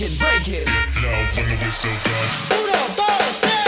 Can break it. Now when the whistle comes, Uno, dos, tres.